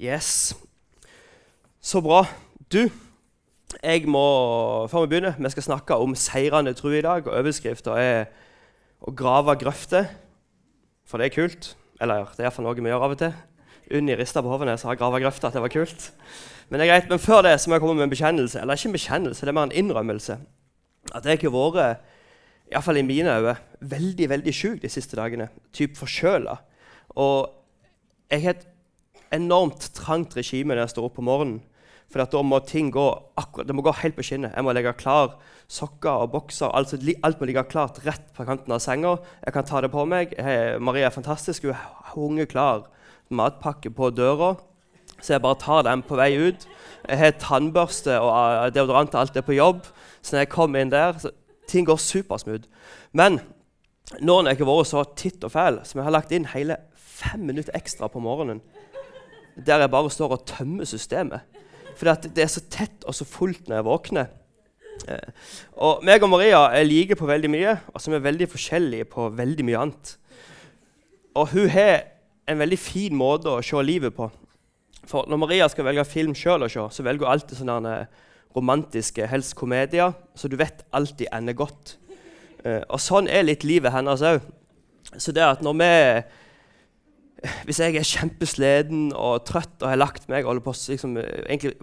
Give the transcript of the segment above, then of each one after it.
Yes. Så bra. Du, jeg må Før vi begynner, vi skal snakke om seirende tro i dag. og Overskrifta er 'Å grave grøfter'. For det er kult. Eller det er iallfall noe vi gjør av og til. Unni rista på hodet sa 'grave grøfter', at det var kult. Men det er greit, men før det så må jeg komme med en bekjennelse. Eller ikke en bekjennelse, det er mer en innrømmelse. At jeg har vært, iallfall i mine øyne, veldig veldig sjuk de siste dagene. Typ forkjøla. Og jeg har et enormt trangt regime når jeg står opp om morgenen. For da må ting gå akkurat, det må gå helt på skinnet. Jeg må legge klar sokker og bokser. Alt, alt må ligge klart rett på kanten av senga. Jeg kan ta det på meg. Hey, Maria er fantastisk. Hun hunger klar. matpakke på døra. Så jeg bare tar den på vei ut. Jeg har tannbørste og deodorant og alt det på jobb. Så når jeg kommer inn der, så ting går supersmooth. Men nå når jeg har vært så titt og fæl, som jeg har lagt inn hele fem minutter ekstra på morgenen der jeg bare står og tømmer systemet. For det er så tett og så fullt når jeg våkner. Eh, og meg og Maria er like på veldig mye, og så er vi veldig forskjellige på veldig mye annet. Og hun har en veldig fin måte å se livet på. For når Maria skal velge film sjøl å se, så velger hun alltid sånne romantiske, helst komedier, så du vet alltid ender godt. Eh, og sånn er litt livet hennes òg. Så det at når vi hvis jeg er kjempesliten og trøtt og har lagt meg og holder på, liksom, egentlig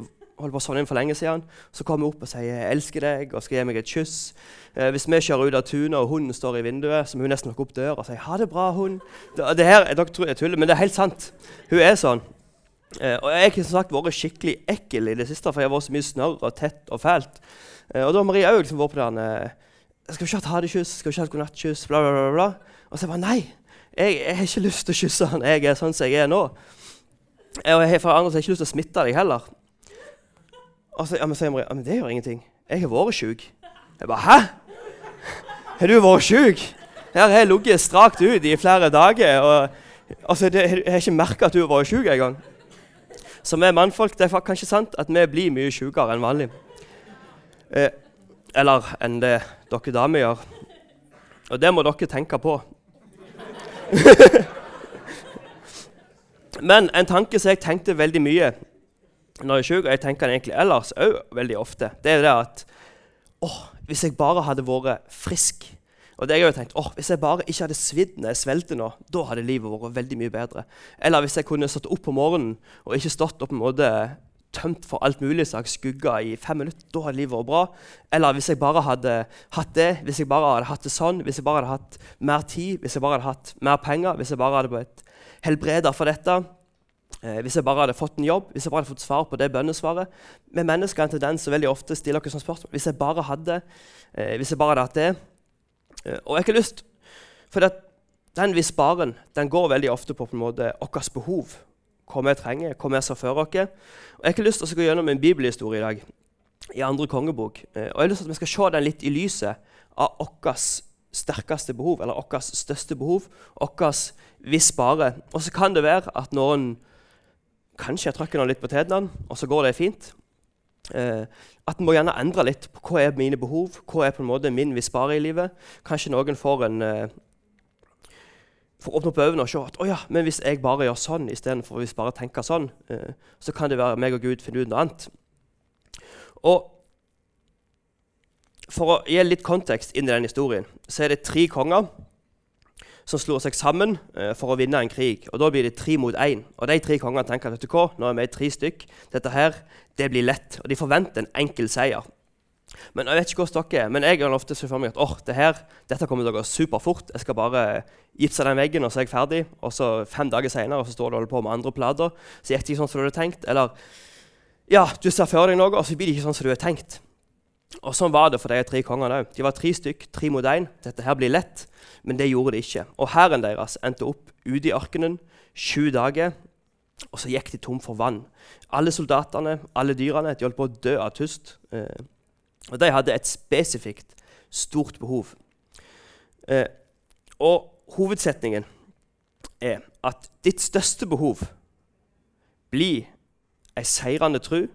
holder på sånn inn for lenge siden, så kommer hun opp og sier 'jeg elsker deg' og skal gi meg et kyss. Eh, hvis vi kjører ut av tunet og hunden står i vinduet, så må hun nesten lukke opp døra og si 'ha det bra, hund'. Det, det her, dere tror jeg tuller, men det er helt sant. Hun er sånn. Eh, og jeg har som sagt vært skikkelig ekkel i det siste, for jeg har vært så mye snørr og tett og fælt. Eh, og da har Marie òg liksom vært på den eh, 'Skal vi ikke ha det kyss? Skal vi ikke ha et godnattkyss?' Bla, bla, bla, bla. Og så jeg bare nei jeg, jeg, har ikke lyst til å kysse han. Jeg er sånn som jeg er nå. Og jeg har for andre ikke lyst til å smitte deg heller. Og så ja, men sier Maria ja, men det gjør ingenting. Jeg har vært sjuk. Jeg bare Hæ? Har du vært sjuk? Her har jeg ligget strakt ut i flere dager. og altså, det, Jeg har ikke merka at du har vært sjuk engang. Så vi mannfolk, det er kanskje sant at vi blir mye sjukere enn vanlig. Eh, eller enn det dere damer gjør. Og det må dere tenke på Men en tanke som jeg tenkte veldig mye når jeg er syk, og jeg tenker den egentlig ellers òg veldig ofte, det er det at åh, hvis jeg bare hadde vært frisk og det jeg har tenkt, åh, Hvis jeg bare ikke hadde svidd når jeg svelget nå, da hadde livet vært veldig mye bedre. Eller hvis jeg kunne stått opp om morgenen og ikke stått opp på en måte tømt for alt mulig slags skugger i fem minutter, da hadde livet vært bra. Eller hvis jeg bare hadde hatt det, hvis jeg bare hadde hatt det sånn, hvis jeg bare hadde hatt mer tid, hvis jeg bare hadde hatt mer penger, hvis jeg bare hadde blitt helbreda for dette, eh, hvis jeg bare hadde fått en jobb, hvis jeg bare hadde fått svar på det bønnesvaret Vi mennesker har en tendens til veldig ofte stiller dere sånne spørsmål hvis jeg bare hadde, eh, hvis jeg bare hadde hatt det. Eh, og jeg har ikke lyst For det, den vi sparer, den går veldig ofte på, på en måte vårt behov hva vi trenger, hva vi ser for oss. Jeg har lyst til å gå gjennom en bibelhistorie i dag, i andre kongebok. Eh, og jeg har lyst til at Vi skal se den litt i lyset av vårt sterkeste behov, eller vårt største behov. Vårt hvis bare. Og så kan det være at noen kanskje trykker noen litt på tærne, og så går det fint. Eh, at en må gjerne endre litt på hva er mine behov, hva er på en måte min hvis bare i livet. Kanskje noen får en eh, for å åpne opp øynene og se at oh ja, men hvis jeg bare gjør sånn istedenfor hvis bare tenker sånn, eh, så kan det være meg og Gud finne ut noe annet. Og For å gi litt kontekst inn i den historien, så er det tre konger som slår seg sammen eh, for å vinne en krig. Og Da blir det tre mot én. Og de tre kongene tenker at vet du hva, nå er vi tre stykk. Dette her, det blir lett. Og de forventer en enkel seier. Men jeg vet ikke hvordan dere er, men jeg har ofte sett for meg at oh, det her, dette kommer til å gå superfort. Jeg skal bare gipse den veggen, og så er jeg ferdig. Og så fem dager senere så står du og holder på med andre plater. Så gikk det ikke sånn som du hadde tenkt. Eller ja, du ser for deg noe, og så blir det ikke sånn som du hadde tenkt. Og Sånn var det for de tre kongene òg. De var tre stykk, tre mot én. Dette her blir lett, men det gjorde de ikke. Og hæren deres endte opp ute i ørkenen sju dager, og så gikk de tom for vann. Alle soldatene, alle dyrene, de holdt på å dø av tust. Eh, og de hadde et spesifikt, stort behov. Eh, og hovedsetningen er at ditt største behov blir ei seirende tru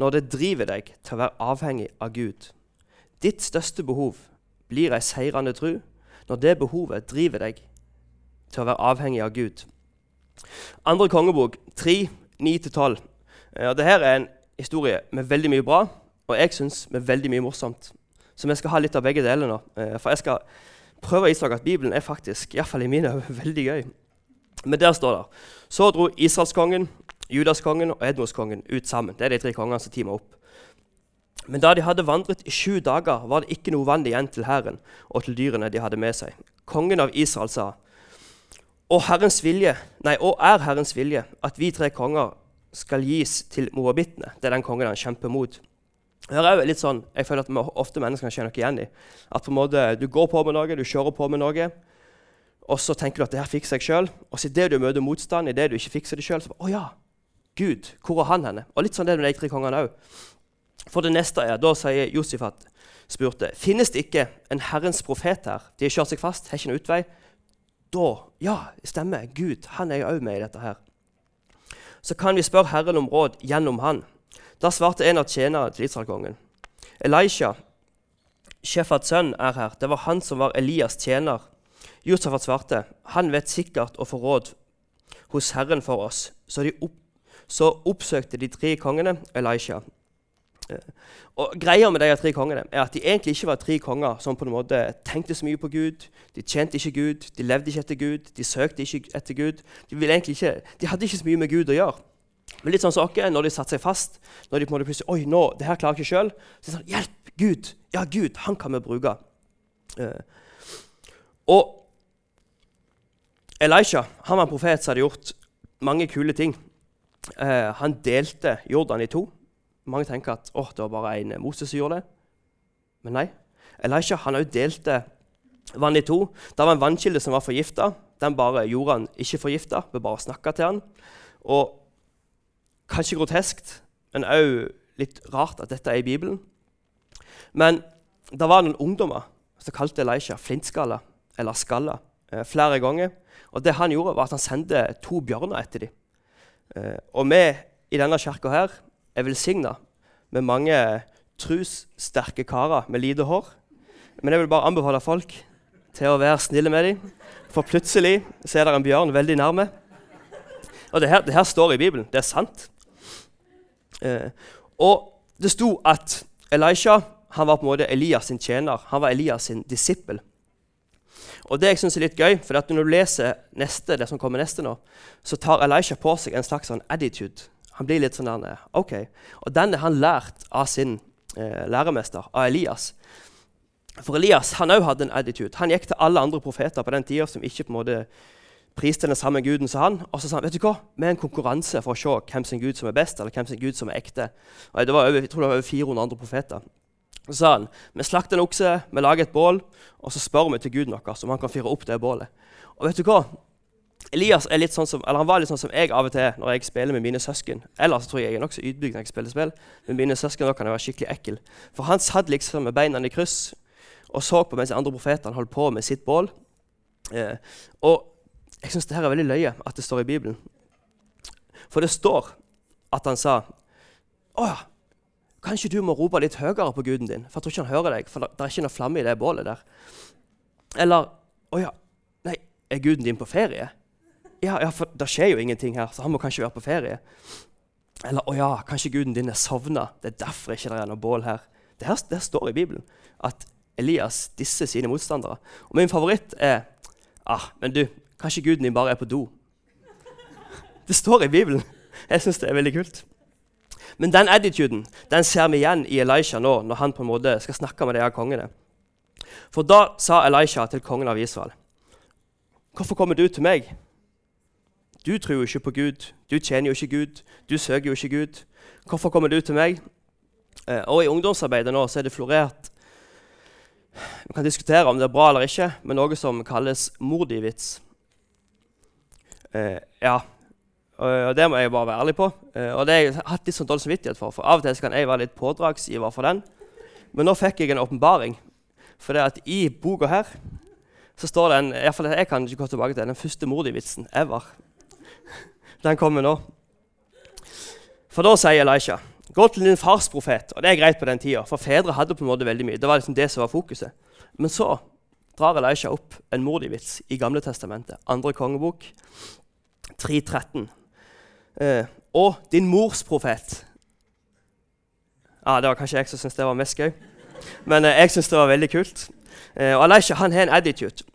når det driver deg til å være avhengig av Gud. Ditt største behov blir ei seirende tru når det behovet driver deg til å være avhengig av Gud. Andre kongebok 3, 9-12. Uh, Dette er en historie med veldig mye bra, og jeg syns med veldig mye morsomt. Så vi skal ha litt av begge deler nå. Uh, for jeg skal prøve å dere at Bibelen er faktisk, iallfall i mine øyne, veldig gøy. Men der står det Så dro Israelskongen, Judaskongen og Edmoskongen ut sammen. Det er de tre kongene som teamer opp. Men da de hadde vandret i sju dager, var det ikke noe vann igjen til hæren og til dyrene de hadde med seg. Kongen av Israel sa, Å, Herrens vilje, nei, og er Herrens vilje at vi tre konger skal gis til moabittene. Det er den kongen han kjemper mot. Her er jo litt sånn, jeg føler at ofte mennesker kan kjenne noe igjen i. At på en måte, Du går på med noe, du kjører på med noe, og så tenker du at det her fikser jeg sjøl. Og så idet du møter motstand, idet du ikke fikser det sjøl, så bare, å ja, Gud, hvor er han henne? Og litt sånn det med de tre kongene òg. For det neste er, Da sier Josefat, spurte, finnes det ikke en Herrens profet her. De har kjørt seg fast, har ikke noen utvei. Da, ja, stemmer, Gud han er jo òg med i dette her. Så kan vi spørre Herren om råd gjennom han. Da svarte en av tjenerne til Israelkongen. Elisha, Shefats sønn, er her. Det var han som var Elias' tjener. Josefat svarte, han vet sikkert å få råd hos Herren for oss. Så, opp, så oppsøkte de tre kongene Elisha. Og Greia med de tre kongene er at de egentlig ikke var tre konger som på en måte tenkte så mye på Gud. De tjente ikke Gud, de levde ikke etter Gud, de søkte ikke etter Gud. De, ikke, de hadde ikke så mye med Gud å gjøre. Men litt sånn som oss, når de satte seg fast, når de på en måte plutselig Oi, nå, det her klarer jeg ikke sjøl. Så er det sånn Hjelp! Gud! Ja, Gud, han kan vi bruke. Uh, og Elisha han var en profet som hadde gjort mange kule ting. Uh, han delte Jordan i to. Mange tenker at oh, det var bare en Moses som gjorde det. Men nei. Elisha han også delte vann i to. Det var en vannkilde som var forgifta. Den bare gjorde han ikke forgifta ved bare å snakke til han. Og kanskje groteskt, men òg litt rart at dette er i Bibelen. Men det var noen ungdommer som kalte Elisha flintskalla eller skalla eh, flere ganger. Og det han gjorde, var at han sendte to bjørner etter dem. Eh, og vi i denne kirka her er velsigna med mange trussterke karer med lite hår. Men jeg vil bare anbefale folk til å være snille med dem. For plutselig så er det en bjørn veldig nærme. Og det her, det her står i Bibelen. Det er sant. Eh, og det sto at Elisha han var på en måte Elias sin tjener. Han var Elias sin disippel. Og det jeg synes er litt gøy, for Når du leser neste, det som kommer neste nå, så tar Elisha på seg en slags sånn attitude han blir litt sånn der, ok. Og den er han lært av sin eh, læremester, av Elias. For Elias han også hadde en attitude. Han gikk til alle andre profeter på den tida som ikke på en måte priste den samme guden som han. Og så sa han vet du hva, vi er en konkurranse for å se hvem sin gud som er best, eller hvem sin gud som er ekte. Og det var over, jeg tror det var over 400 andre profeter. Så sa han vi slakter en okse, vi lager et bål, og så spør vi til guden vår om han kan fyre opp det bålet. Og vet du hva? Elias er litt sånn som, eller han var litt sånn som jeg av og til når jeg spiller med mine søsken. Ellers tror jeg jeg er nokså ydmyk når jeg spiller spill. men mine søsken da kan jeg være skikkelig ekkel. For han satt liksom med beina i kryss og så på mens de andre profetene holdt på med sitt bål. Eh, og jeg syns det her er veldig løye at det står i Bibelen. For det står at han sa Å ja, kanskje du må rope litt høyere på guden din, for jeg tror ikke han hører deg, for det er ikke noe flamme i det bålet der. Eller Å ja, nei, er guden din på ferie? Ja, ja, for det skjer jo ingenting her, så han må kanskje være på ferie. Eller å ja, kanskje guden din er sovna. Det er derfor ikke det er noe bål her. Det, her. det står i Bibelen at Elias disser sine motstandere. Og min favoritt er ah, men du, kanskje guden din bare er på do. Det står i Bibelen. Jeg syns det er veldig kult. Men den attituden den ser vi igjen i Elisha nå, når han på en måte skal snakke med de her kongene. For da sa Elisha til kongen av Israel.: Hvorfor kommer du til meg? Du tror jo ikke på Gud, du tjener jo ikke Gud, du søker jo ikke Gud. Hvorfor kommer du til meg? Eh, og I ungdomsarbeidet nå så er det florert Vi kan diskutere om det er bra eller ikke, men noe som kalles mordivits. Eh, ja, og det må jeg bare være ærlig på. Eh, og det har jeg hatt litt sånn dårlig samvittighet for. For av og til kan jeg være litt pådragsgiver for den. Men nå fikk jeg en åpenbaring. For det at i boka her så står det en, jeg kan ikke gå tilbake til den første mordivitsen ever. Den kommer nå. For da sier Elisha Gå til din fars profet. Og det er greit på den tida, for fedre hadde på en måte veldig mye. Det var liksom det som var fokuset. Men så drar Elisha opp en mordig vits i Gamle testamentet, andre kongebok, 3.13. Eh, og din mors profet. Ja, Det var kanskje jeg som syntes det var mest gøy, men eh, jeg syns det var veldig kult. Eh, og Elisha han har en attitude.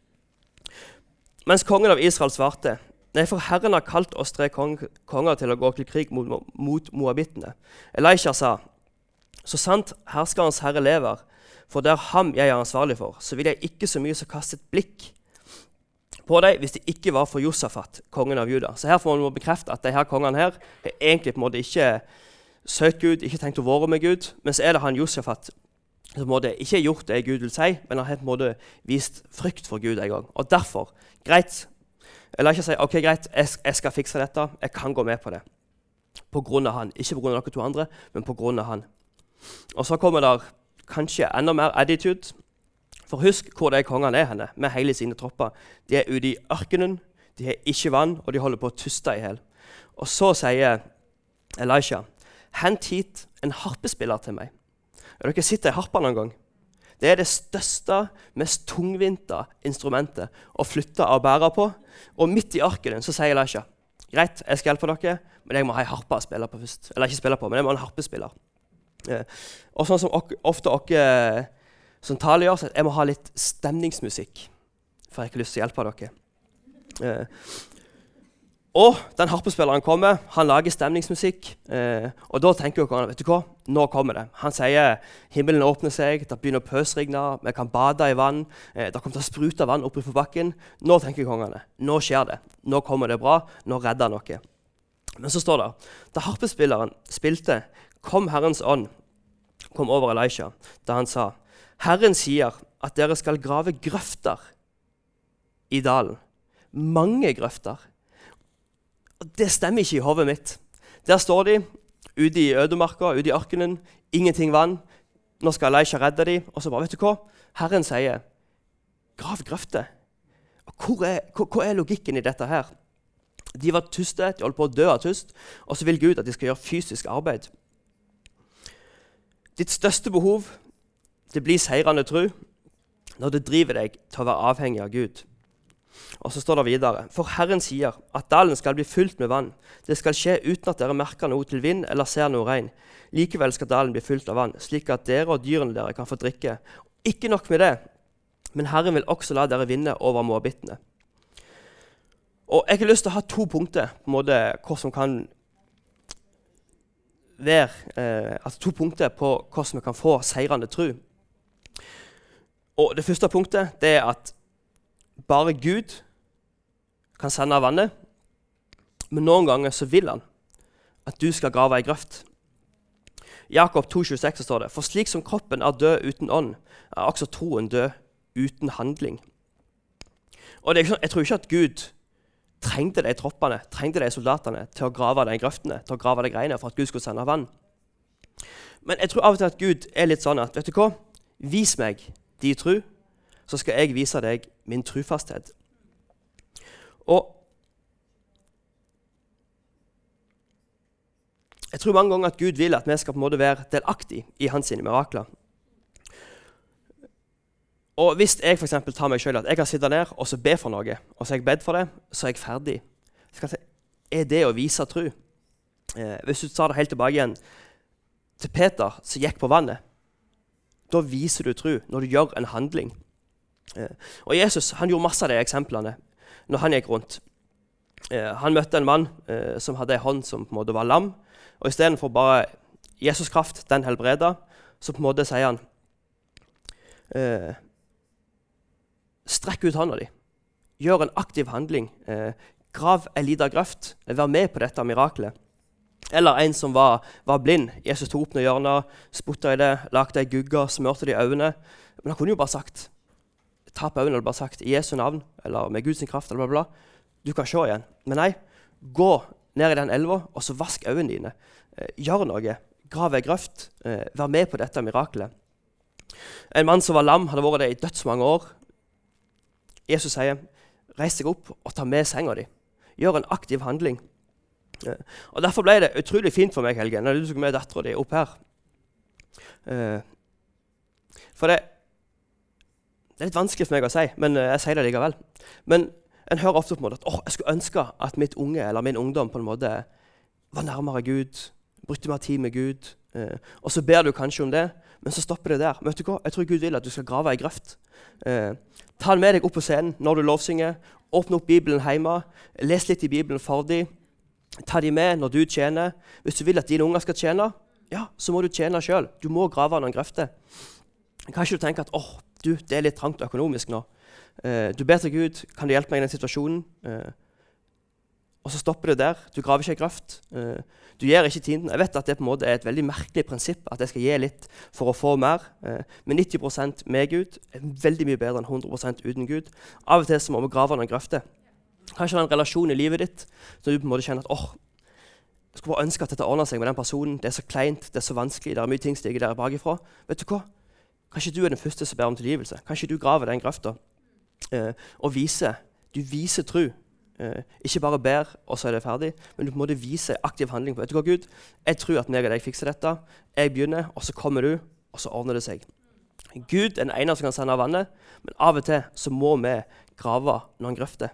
Mens kongen av Israel svarte Nei, for Herren har kalt oss tre konger til å gå til krig mot, mot moabittene. Elisha sa, så sant herskerens herre lever, for det er ham jeg er ansvarlig for, så vil jeg ikke så mye som kaste et blikk på dem hvis det ikke var for Josafat, kongen av Juda. Så her får man bekrefte at de her kongene her er egentlig på en måte ikke søkt Gud, ikke tenkt å være med Gud. Men så er det han Josafat som ikke har gjort det Gud vil si, men han har på en måte vist frykt for Gud en gang. Og derfor, greit Eller ikke si ok, greit, jeg, jeg skal fikse dette, jeg kan gå med på det. På grunn av han. Ikke av dere to andre, men på grunn av han. Og så kommer der kanskje enda mer attitude. For husk hvor de kongene er henne, med hele sine tropper. De er ute i ørkenen, de har ikke vann, og de holder på å tuste i hjel. Og så sier Elisha, hent hit en harpespiller til meg. Har dere sett ei harpe noen gang? Det er det største, mest tungvinte instrumentet å flytte og bære på. Og midt i ørkenen så sier Elisha greit, jeg skal hjelpe dere, men jeg må ha ei harpe å spille på først. Eller ikke spille på, men jeg må ha en harpespiller. Eh, og sånn som ofte dere som taler gjør, så jeg må ha litt stemningsmusikk. For jeg har ikke lyst til å hjelpe dere. Eh, og den harpespilleren kommer, han lager stemningsmusikk. Eh, og da tenker dere vet du hva, nå kommer det. Han sier himmelen åpner seg, det begynner å pøsregne, vi kan bade i vann. Eh, det kommer til å sprute vann opp fra bakken. Nå tenker kongene, nå skjer det. Nå kommer det bra. Nå redder noe. Men så står det da harpespilleren spilte, kom Herrens ånd kom over Elisha da han sa, 'Herren sier at dere skal grave grøfter i dalen.' Mange grøfter. Og Det stemmer ikke i hodet mitt. Der står de ute i ødemarka, ute i ørkenen. Ingenting vann. Nå skal Elisha redde dem. Og så bare, vet du hva? Herren sier, 'Grav grøfter'. Hvor er, hvor, hvor er logikken i dette her? De var tyste, de holdt på å dø av tyst, og så vil Gud at de skal gjøre fysisk arbeid. Ditt største behov det blir seirende tro når det driver deg til å være avhengig av Gud. Og så står det videre.: For Herren sier at dalen skal bli fylt med vann. Det skal skje uten at dere merker noe til vind eller ser noe regn. Likevel skal dalen bli fylt av vann, slik at dere og dyrene dere kan få drikke. Ikke nok med det, men Herren vil også la dere vinne over moabittene. Og Jeg har lyst til å ha to punkter på en måte, hvor som kan være eh, altså to punkter på hvordan vi kan få seirende tro. Og Det første punktet det er at bare Gud kan sende vannet. Men noen ganger så vil han at du skal grave ei grøft. Jakob 2,26 står det.: For slik som kroppen er død uten ånd, er også troen død uten handling. Og sånn, Jeg tror ikke at Gud trengte de troppene, trengte de soldatene til å grave de grøftene, til å grave de greiene for at Gud skulle sende vann. Men jeg tror av og til at Gud er litt sånn at vet du hva? Vis meg de tru, så skal jeg vise deg min trufasthet. Og jeg tror mange ganger at Gud vil at vi skal på en måte være delaktige i hans mirakler. Og hvis jeg for tar meg selv at jeg kan sitte ned og så be for noe, og så har jeg bedt for det, så er jeg ferdig. Så er det å vise tro? Eh, hvis du tar det helt tilbake igjen til Peter som gikk på vannet, da viser du tro når du gjør en handling. Eh, og Jesus han gjorde masse av de eksemplene når han gikk rundt. Eh, han møtte en mann eh, som hadde en hånd som på en måte var lam. Og istedenfor bare Jesus' kraft, den helbreda, så på en måte sier han Strekk ut hånda di. Gjør en aktiv handling. Grav ei lita grøft. Vær med på dette miraklet. Eller en som var, var blind. Jesus tok opp noen hjørner, spotta i det, lagde ei gugge, smurte det i øynene. Men han kunne jo bare sagt ta på øynene eller bare sagt i Jesu navn eller med Guds kraft. eller bla bla. Du kan se igjen. Men nei, gå ned i den elva og så vask øynene dine. Eh, gjør noe. Grav ei grøft. Eh, vær med på dette miraklet. En mann som var lam, hadde vært det i dødsmange år. Jesus sier, 'Reis deg opp og ta med senga di.' Gjør en aktiv handling. Og Derfor ble det utrolig fint for meg Helge, når du tok med dattera di opp her. Eh, for det, det, er litt vanskelig for meg å si, men eh, jeg sier det likevel. Men En hører ofte på en måte at oh, jeg skulle ønske at mitt unge eller min ungdom på en måte var nærmere Gud, brukte mer tid med Gud. Eh, og så ber du kanskje om det, men så stopper det der. Men vet du hva? Jeg tror Gud vil at du skal grave ei grøft. Eh, ta den med deg opp på scenen når du lovsynger. Åpne opp Bibelen hjemme. Les litt i Bibelen for dem. Ta dem med når du tjener. Hvis du vil at dine unger skal tjene, ja, så må du tjene sjøl. Du må grave noen grøfter. Kanskje du tenker at oh, du, det er litt trangt økonomisk nå. Uh, du ber til Gud kan du hjelpe meg i den situasjonen. Uh, og så stopper det der. Du graver ikke ei grøft. Uh, du gir ikke tiden. Jeg vet at det på en måte er et veldig merkelig prinsipp at jeg skal gi litt for å få mer. men 90% med Gud er veldig mye bedre enn 100% uten Gud. Av og til så må vi grave noen grøfter. Kanskje det er en relasjon i livet ditt så du på en måte kjenner at åh, jeg skulle bare ønske at dette ordner seg med den personen. Det er så kleint, det er så vanskelig, det er mye ting stiger der bakifra. Vet du hva? Kanskje du er den første som ber om tilgivelse. Kanskje du graver den grøfta eh, og viser. Du viser tro. Eh, ikke bare ber, og så er det ferdig, men du på en måte viser aktiv handling. på Vet du hva, Gud? Jeg tror at meg og deg fikser dette. Jeg begynner, og så kommer du, og så ordner det seg. Gud er den eneste som kan sende av vannet, men av og til så må vi grave noen grøfter.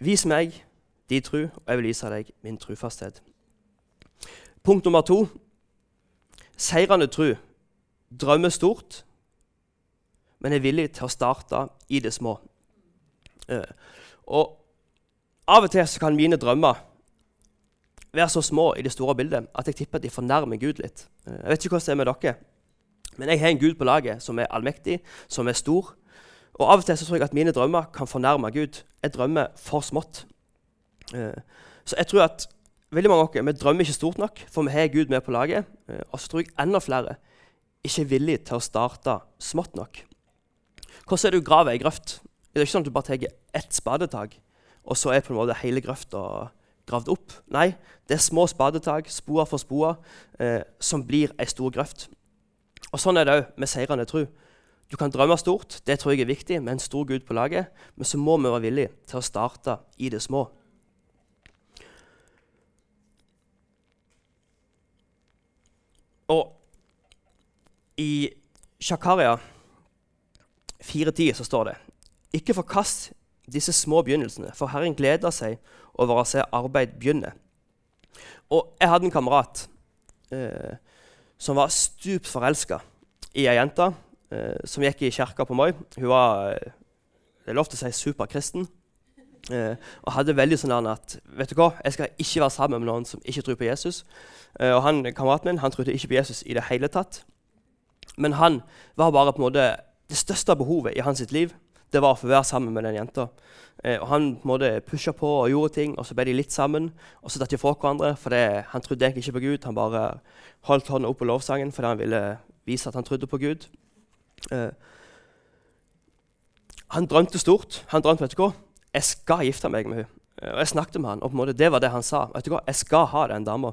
Vis meg din tru, og jeg vil vise deg min trufasthet. Punkt nummer to seirende tro drømmer stort, men er villig til å starte i det små. Uh, og Av og til kan mine drømmer være så små i det store bildet at jeg tipper at de fornærmer Gud litt. Uh, jeg vet ikke hvordan det er med dere, men jeg har en Gud på laget som er allmektig, som er stor. Og Av og til så tror jeg at mine drømmer kan fornærme Gud. Jeg drømmer for smått. Uh, så jeg tror at veldig mange av oss vi drømmer ikke stort nok, for vi har Gud med på laget. Eh, og så tror jeg enda flere ikke er villige til å starte smått nok. Hvordan er det du grave ei grøft? Det er ikke sånn at du bare tar ett spadetak, og så er på en måte hele grøfta gravd opp. Nei, det er små spadetak, spor for spor, eh, som blir ei stor grøft. Og Sånn er det òg med seirende tro. Du kan drømme stort, det tror jeg er viktig, med en stor Gud på laget, men så må vi være villige til å starte i det små. Og i Shakaria 4.10 så står det Ikke forkast disse små begynnelsene, for Herren gleder seg over å se arbeid begynne. Og jeg hadde en kamerat eh, som var stupt forelska i ei jente eh, som gikk i kirka på Moi. Hun var eh, det er lov til å si superkristen. Eh, og hadde veldig sånn at vet du hva, jeg skal ikke være sammen med noen som ikke tror på Jesus. Eh, og han, Kameraten min han trodde ikke på Jesus i det hele tatt. Men han var bare på en måte det største behovet i hans liv det var å få være sammen med den jenta. Eh, og Han på en måte pusha på og gjorde ting, og så ble de litt sammen. Og så datt de fra hverandre, for det, han trodde egentlig ikke på Gud. Han bare holdt hånda opp på lovsangen fordi han ville vise at han trodde på Gud. Eh, han drømte stort. Han drømte vet du hva, jeg skal gifte meg med henne. Og Jeg snakket med han, og på en måte det var det han sa. vet du hva, jeg skal ha den dama.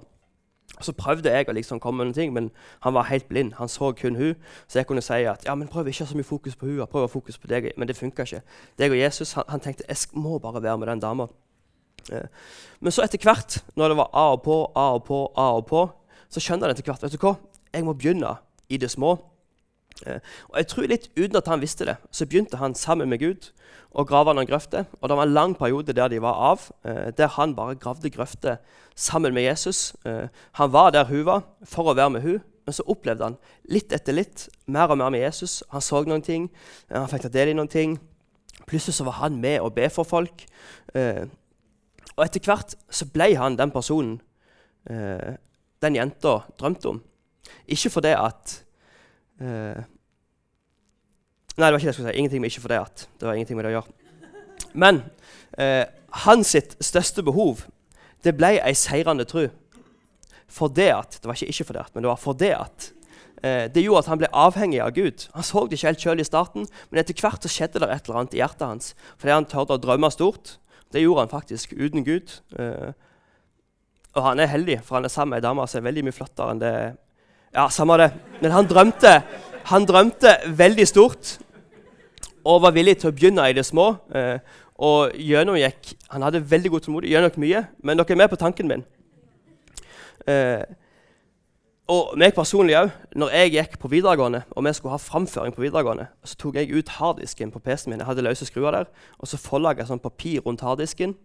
Så prøvde jeg å liksom komme med noen ting, men han var helt blind. Han så kun hun. Så jeg kunne si at ja, men prøv ikke å ha så mye fokus på hun, prøv å ha fokus på deg. Men det funka ikke. Deg og Jesus, han, han, tenkte jeg må bare være med den dama. Eh. Men så etter hvert, når det var av og på, av og på, av og på, så skjønner han etter hvert vet du hva, jeg må begynne i det små. Eh. Og jeg tror litt uten at han visste det, så begynte han sammen med Gud å grave noen grøfter. Og det var en lang periode der de var av, eh, der han bare gravde grøfter sammen med Jesus. Eh, han var der hun var, for å være med hun, men så opplevde han litt etter litt mer og mer med Jesus. Han så noen ting, han fikk ta del i noen ting. Plutselig så var han med og be for folk. Og etter hvert så ble han den personen den jenta drømte om. Ikke fordi at eh, Nei, det var ikke det jeg skulle si. Ingenting med ikke for det at. Det var ingenting med det å gjøre. Men eh, hans største behov det ble ei seirende tro. For det at, Det var ikke ikke for det at, men det var for det at. Eh, det gjorde at han ble avhengig av Gud. Han så det ikke helt sjøl i starten, men etter hvert så skjedde det et eller annet i hjertet hans. Fordi han tørde å drømme stort. Det gjorde han faktisk uten Gud. Eh, og han er heldig, for han er sammen med ei dame som er veldig mye flottere enn det Ja, samme det. Men han drømte, han drømte veldig stort og var villig til å begynne i det små. Eh, og gjennomgikk Han hadde veldig god tålmodighet, gjennomgikk mye, men dere er med på tanken min. Eh, Og meg personlig òg. Når jeg gikk på videregående, og vi skulle ha framføring på videregående, så tok jeg ut harddisken på PC-en min. Jeg hadde løse skruer der, og så forlaget jeg sånn papir rundt harddisken.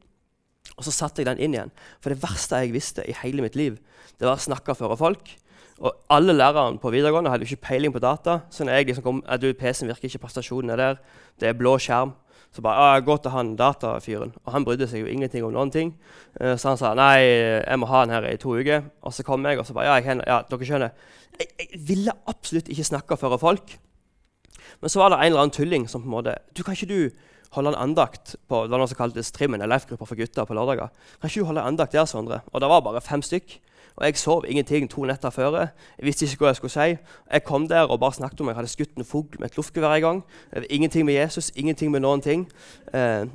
Og så satte jeg den inn igjen. For det verste jeg visste i hele mitt liv, det var å snakke foran folk. Og alle lærerne på videregående hadde jo ikke peiling på data. Så når jeg liksom kom, du, PC-en virker ikke, prestasjonen er der, det er blå skjerm. Så bare, gå til han datafyren. Og han brydde seg jo ingenting om noen ting. Uh, så han sa nei, jeg må ha den her i to uker. Og så kom jeg og så bare, ja, jeg, ja dere skjønner. Jeg, jeg, ville absolutt ikke snakke før folk. Men så var det en eller annen tulling som på en måte Du, kan ikke du holde en andakt på det var noe som kaltes Trimmen, en life-gruppa for gutter på lørdager? Kan ikke du holde en andakt der, Sondre? Og det var bare fem stykk. Og jeg sov ingenting to netter før. Jeg visste ikke hva jeg skulle si. Jeg kom der og bare snakket om jeg hadde skutt en fugl med et luftgevær en gang. Ingenting med Jesus, ingenting med noen ting. Eh,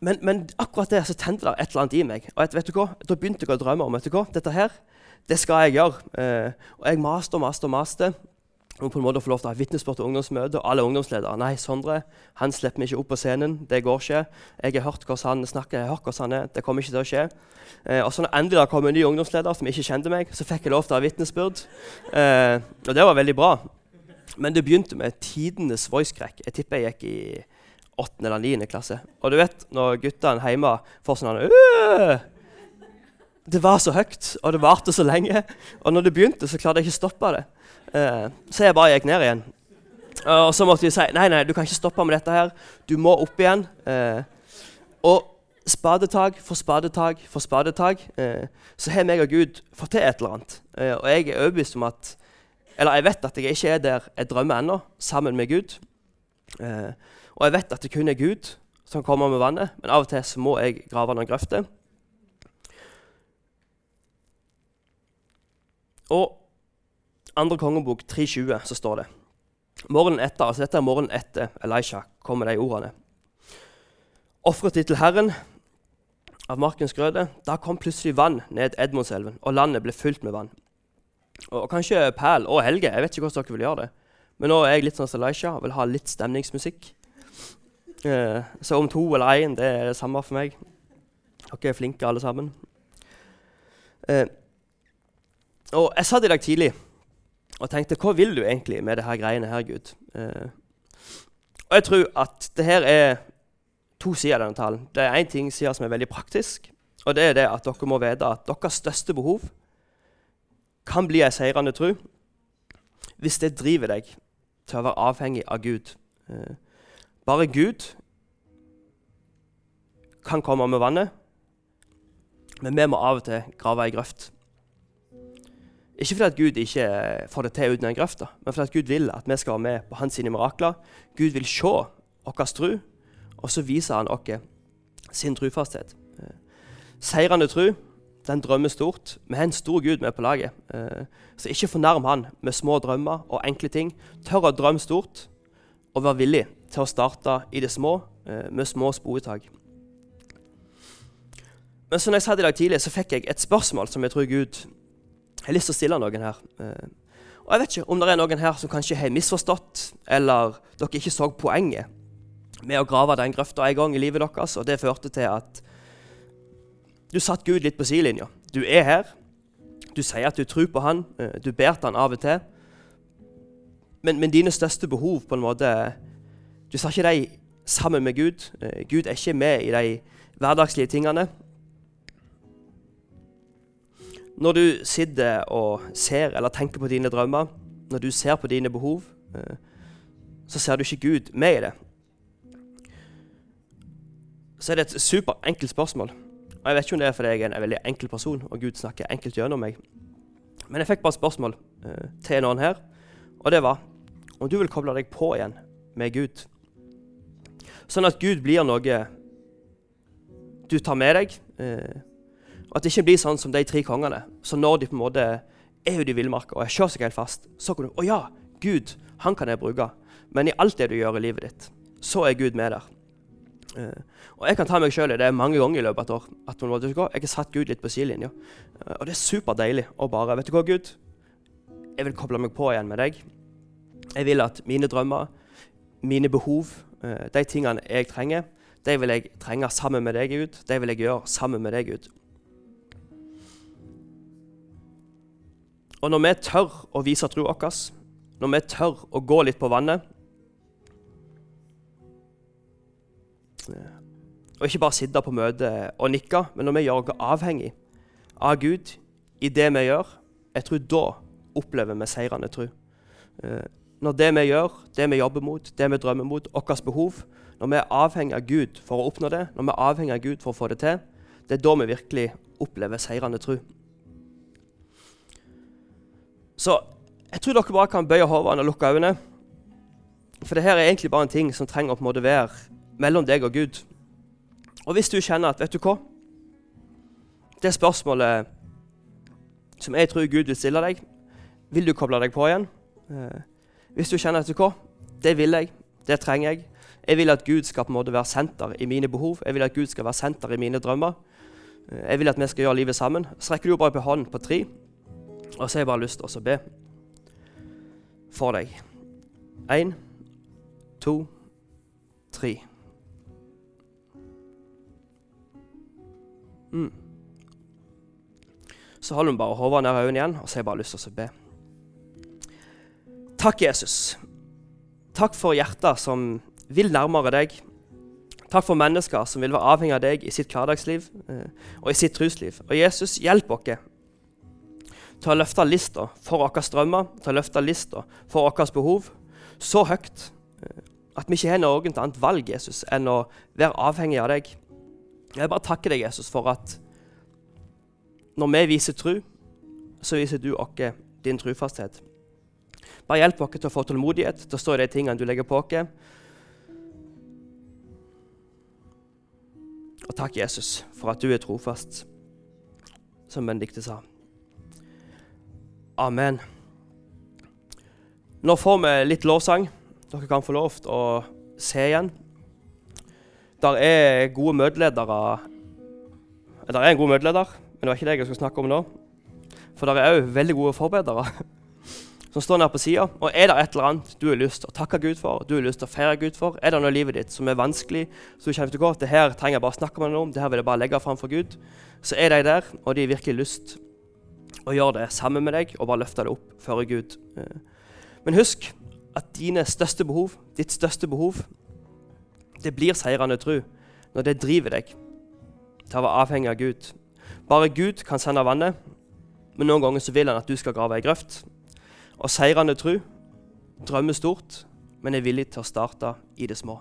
men, men, akkurat der så tente det et eller annet i meg. Og vet du hva? Da begynte jeg å drømme om vet du hva? dette her, det skal jeg gjøre. Eh, og jeg maste og maste og maste om på en måte få lov til å ha vitnesbyrd til ungdomsmøte. Og alle ungdomsledere nei, Sondre han slipper vi ikke opp på scenen. Det går ikke. Jeg har hørt hvordan han snakker, jeg har hørt hvordan han er. Det kommer ikke til å skje. Eh, og så når endelig det kom en ny ungdomsleder som ikke kjente meg, så fikk jeg lov til å ha vitnesbyrd. Eh, og det var veldig bra. Men det begynte med tidenes voice-crack. Jeg tipper jeg gikk i 8. eller 9. klasse. Og du vet når guttene hjemme får sånn Det var så høyt, og det varte så lenge. Og når det begynte, så klarte jeg ikke å stoppe det. Uh, så jeg bare gikk ned igjen. Uh, og så måtte de si nei, nei, du kan ikke stoppe med dette her. Du må opp igjen. Uh, og spadetak for spadetak for spadetak, så har meg og Gud fått til et eller annet. og jeg er overbevist om at Eller jeg vet at jeg ikke er der jeg drømmer ennå, sammen med Gud. og jeg vet at det kun er Gud som kommer med vannet, men av og til så må jeg grave noen grøfter. Og andre kongebok 3.20 så står det Morgenen etter, altså Dette er morgenen etter Elisha kommer de ordene. Ofret de til Herren av markens grøde. Da kom plutselig vann ned Edmundselven, og landet ble fylt med vann. Og Kanskje Pæl og Helge jeg vet ikke hvordan dere vil gjøre det. Men nå er jeg litt sånn som Elisha og vil ha litt stemningsmusikk. Eh, så om to eller én, det er det samme for meg. Dere er flinke alle sammen. Eh, og Jeg satt i dag tidlig og tenkte hva vil du egentlig med det her greiene her, Gud? Eh, og jeg tror at det her er to sider av denne talen. Det er én ting side som er veldig praktisk, og det er det at dere må vite at deres største behov kan bli ei seirende tro hvis det driver deg til å være avhengig av Gud. Eh, bare Gud kan komme med vannet, men vi må av og til grave ei grøft. Ikke fordi at Gud ikke får det til uten en grøfta, men fordi at Gud vil at vi skal være med på hans mirakler. Gud vil se vår tro, og så viser han oss sin trufasthet. Seirende tro den drømmer stort. Vi har en stor Gud med på laget. Så ikke fornærm han med små drømmer og enkle ting. Tør å drømme stort og være villig til å starte i det små med små sporetak. Men som jeg sa i dag tidlig, så fikk jeg et spørsmål som jeg tror Gud jeg har lyst til å stille noen her. Eh, og jeg vet ikke om det er noen her som kanskje har misforstått, eller dere ikke så poenget med å grave den grøfta en gang i livet deres, og det førte til at du satt Gud litt på sidelinja. Du er her, du sier at du tror på han, eh, du ber til han av og til, men, men dine største behov på en måte Du sa ikke dem sammen med Gud. Eh, Gud er ikke med i de hverdagslige tingene. Når du sitter og ser eller tenker på dine drømmer, når du ser på dine behov, eh, så ser du ikke Gud med i det. Så er det et superenkelt spørsmål. Og Jeg vet ikke om det er fordi jeg er en veldig enkel person, og Gud snakker enkelt gjennom meg. Men jeg fikk bare et spørsmål uh, til noen her, og det var om du vil koble deg på igjen med Gud. Sånn at Gud blir noe du tar med deg. Og At det ikke blir sånn som de tre kongene. Så når de på en måte er ute i villmarka og kjører seg helt fast, så kan du Å ja, Gud, han kan jeg bruke. Men i alt det du gjør i livet ditt, så er Gud med der. Uh, og jeg kan ta meg sjøl i det mange ganger i løpet av et år. at måtte gå. Jeg har satt Gud litt på sidelinja. Uh, og det er superdeilig å bare Vet du hva, Gud? Jeg vil koble meg på igjen med deg. Jeg vil at mine drømmer, mine behov, uh, de tingene jeg trenger, de vil jeg trenge sammen med deg, Gud. De vil jeg gjøre sammen med deg, Gud. Og når vi tør å vise troa vår, når vi tør å gå litt på vannet Og ikke bare sitte på møtet og nikke, men når vi gjør oss avhengig av Gud i det vi gjør, jeg tror da opplever vi seirende tro. Eh, når det vi gjør, det vi jobber mot, det vi drømmer mot, vårt behov Når vi er avhengig av Gud for å oppnå det, når vi er avhengig av Gud for å få det til, det er da vi virkelig opplever seirende tro. Så jeg tror dere bare kan bøye hodene og lukke øynene. For det her er egentlig bare en ting som trenger å på en måte være mellom deg og Gud. Og hvis du kjenner at vet du hva, det spørsmålet som jeg tror Gud vil stille deg, vil du koble deg på igjen? Eh, hvis du kjenner du hva, det vil jeg, det trenger jeg. Jeg vil at Gud skal på en måte være senter i mine behov. Jeg vil at Gud skal være senter i mine drømmer. Eh, jeg vil at vi skal gjøre livet sammen. Så rekker du bare på hånden på tre, og så har jeg bare lyst til å be for deg. Én, to, tre. Mm. Så holder hun bare hodet ned øynene igjen, og så har jeg bare lyst til å be. Takk, Jesus. Takk for hjerter som vil nærmere deg. Takk for mennesker som vil være avhengig av deg i sitt hverdagsliv eh, og i sitt trusliv. Og Jesus, hjelp oss til å løfte lista for våre drømmer, til å løfte lista for våre behov så høyt eh, at vi ikke har noe annet valg Jesus, enn å være avhengig av deg. Jeg bare takker deg, Jesus, for at når vi viser tro, så viser du oss din trufasthet. Bare hjelp oss til å få tålmodighet til å stå i de tingene du legger på oss. Og takk, Jesus, for at du er trofast, som Benedicte sa. Amen. Nå får vi litt lovsang. Dere kan få lov til å se igjen. Der er gode møteledere Der er en god møteleder, men det var ikke det jeg skulle snakke om nå. For der er òg veldig gode forbedere som står nede på sida. Og er det et eller annet du har lyst til å takke Gud for, du har lyst til å feire Gud for, er det noe i livet ditt som er vanskelig, så du kjenner til godt, det her trenger jeg bare snakke med noen om, det her vil jeg bare legge fram for Gud, så er de der, og de har virkelig lyst å gjøre det sammen med deg og bare løfte det opp før Gud. Eh, men husk at dine største behov, ditt største behov, det blir seirende tru når det driver deg til å være avhengig av Gud. Bare Gud kan sende vannet, men noen ganger så vil han at du skal grave ei grøft. Og seirende tru drømmer stort, men er villig til å starte i det små.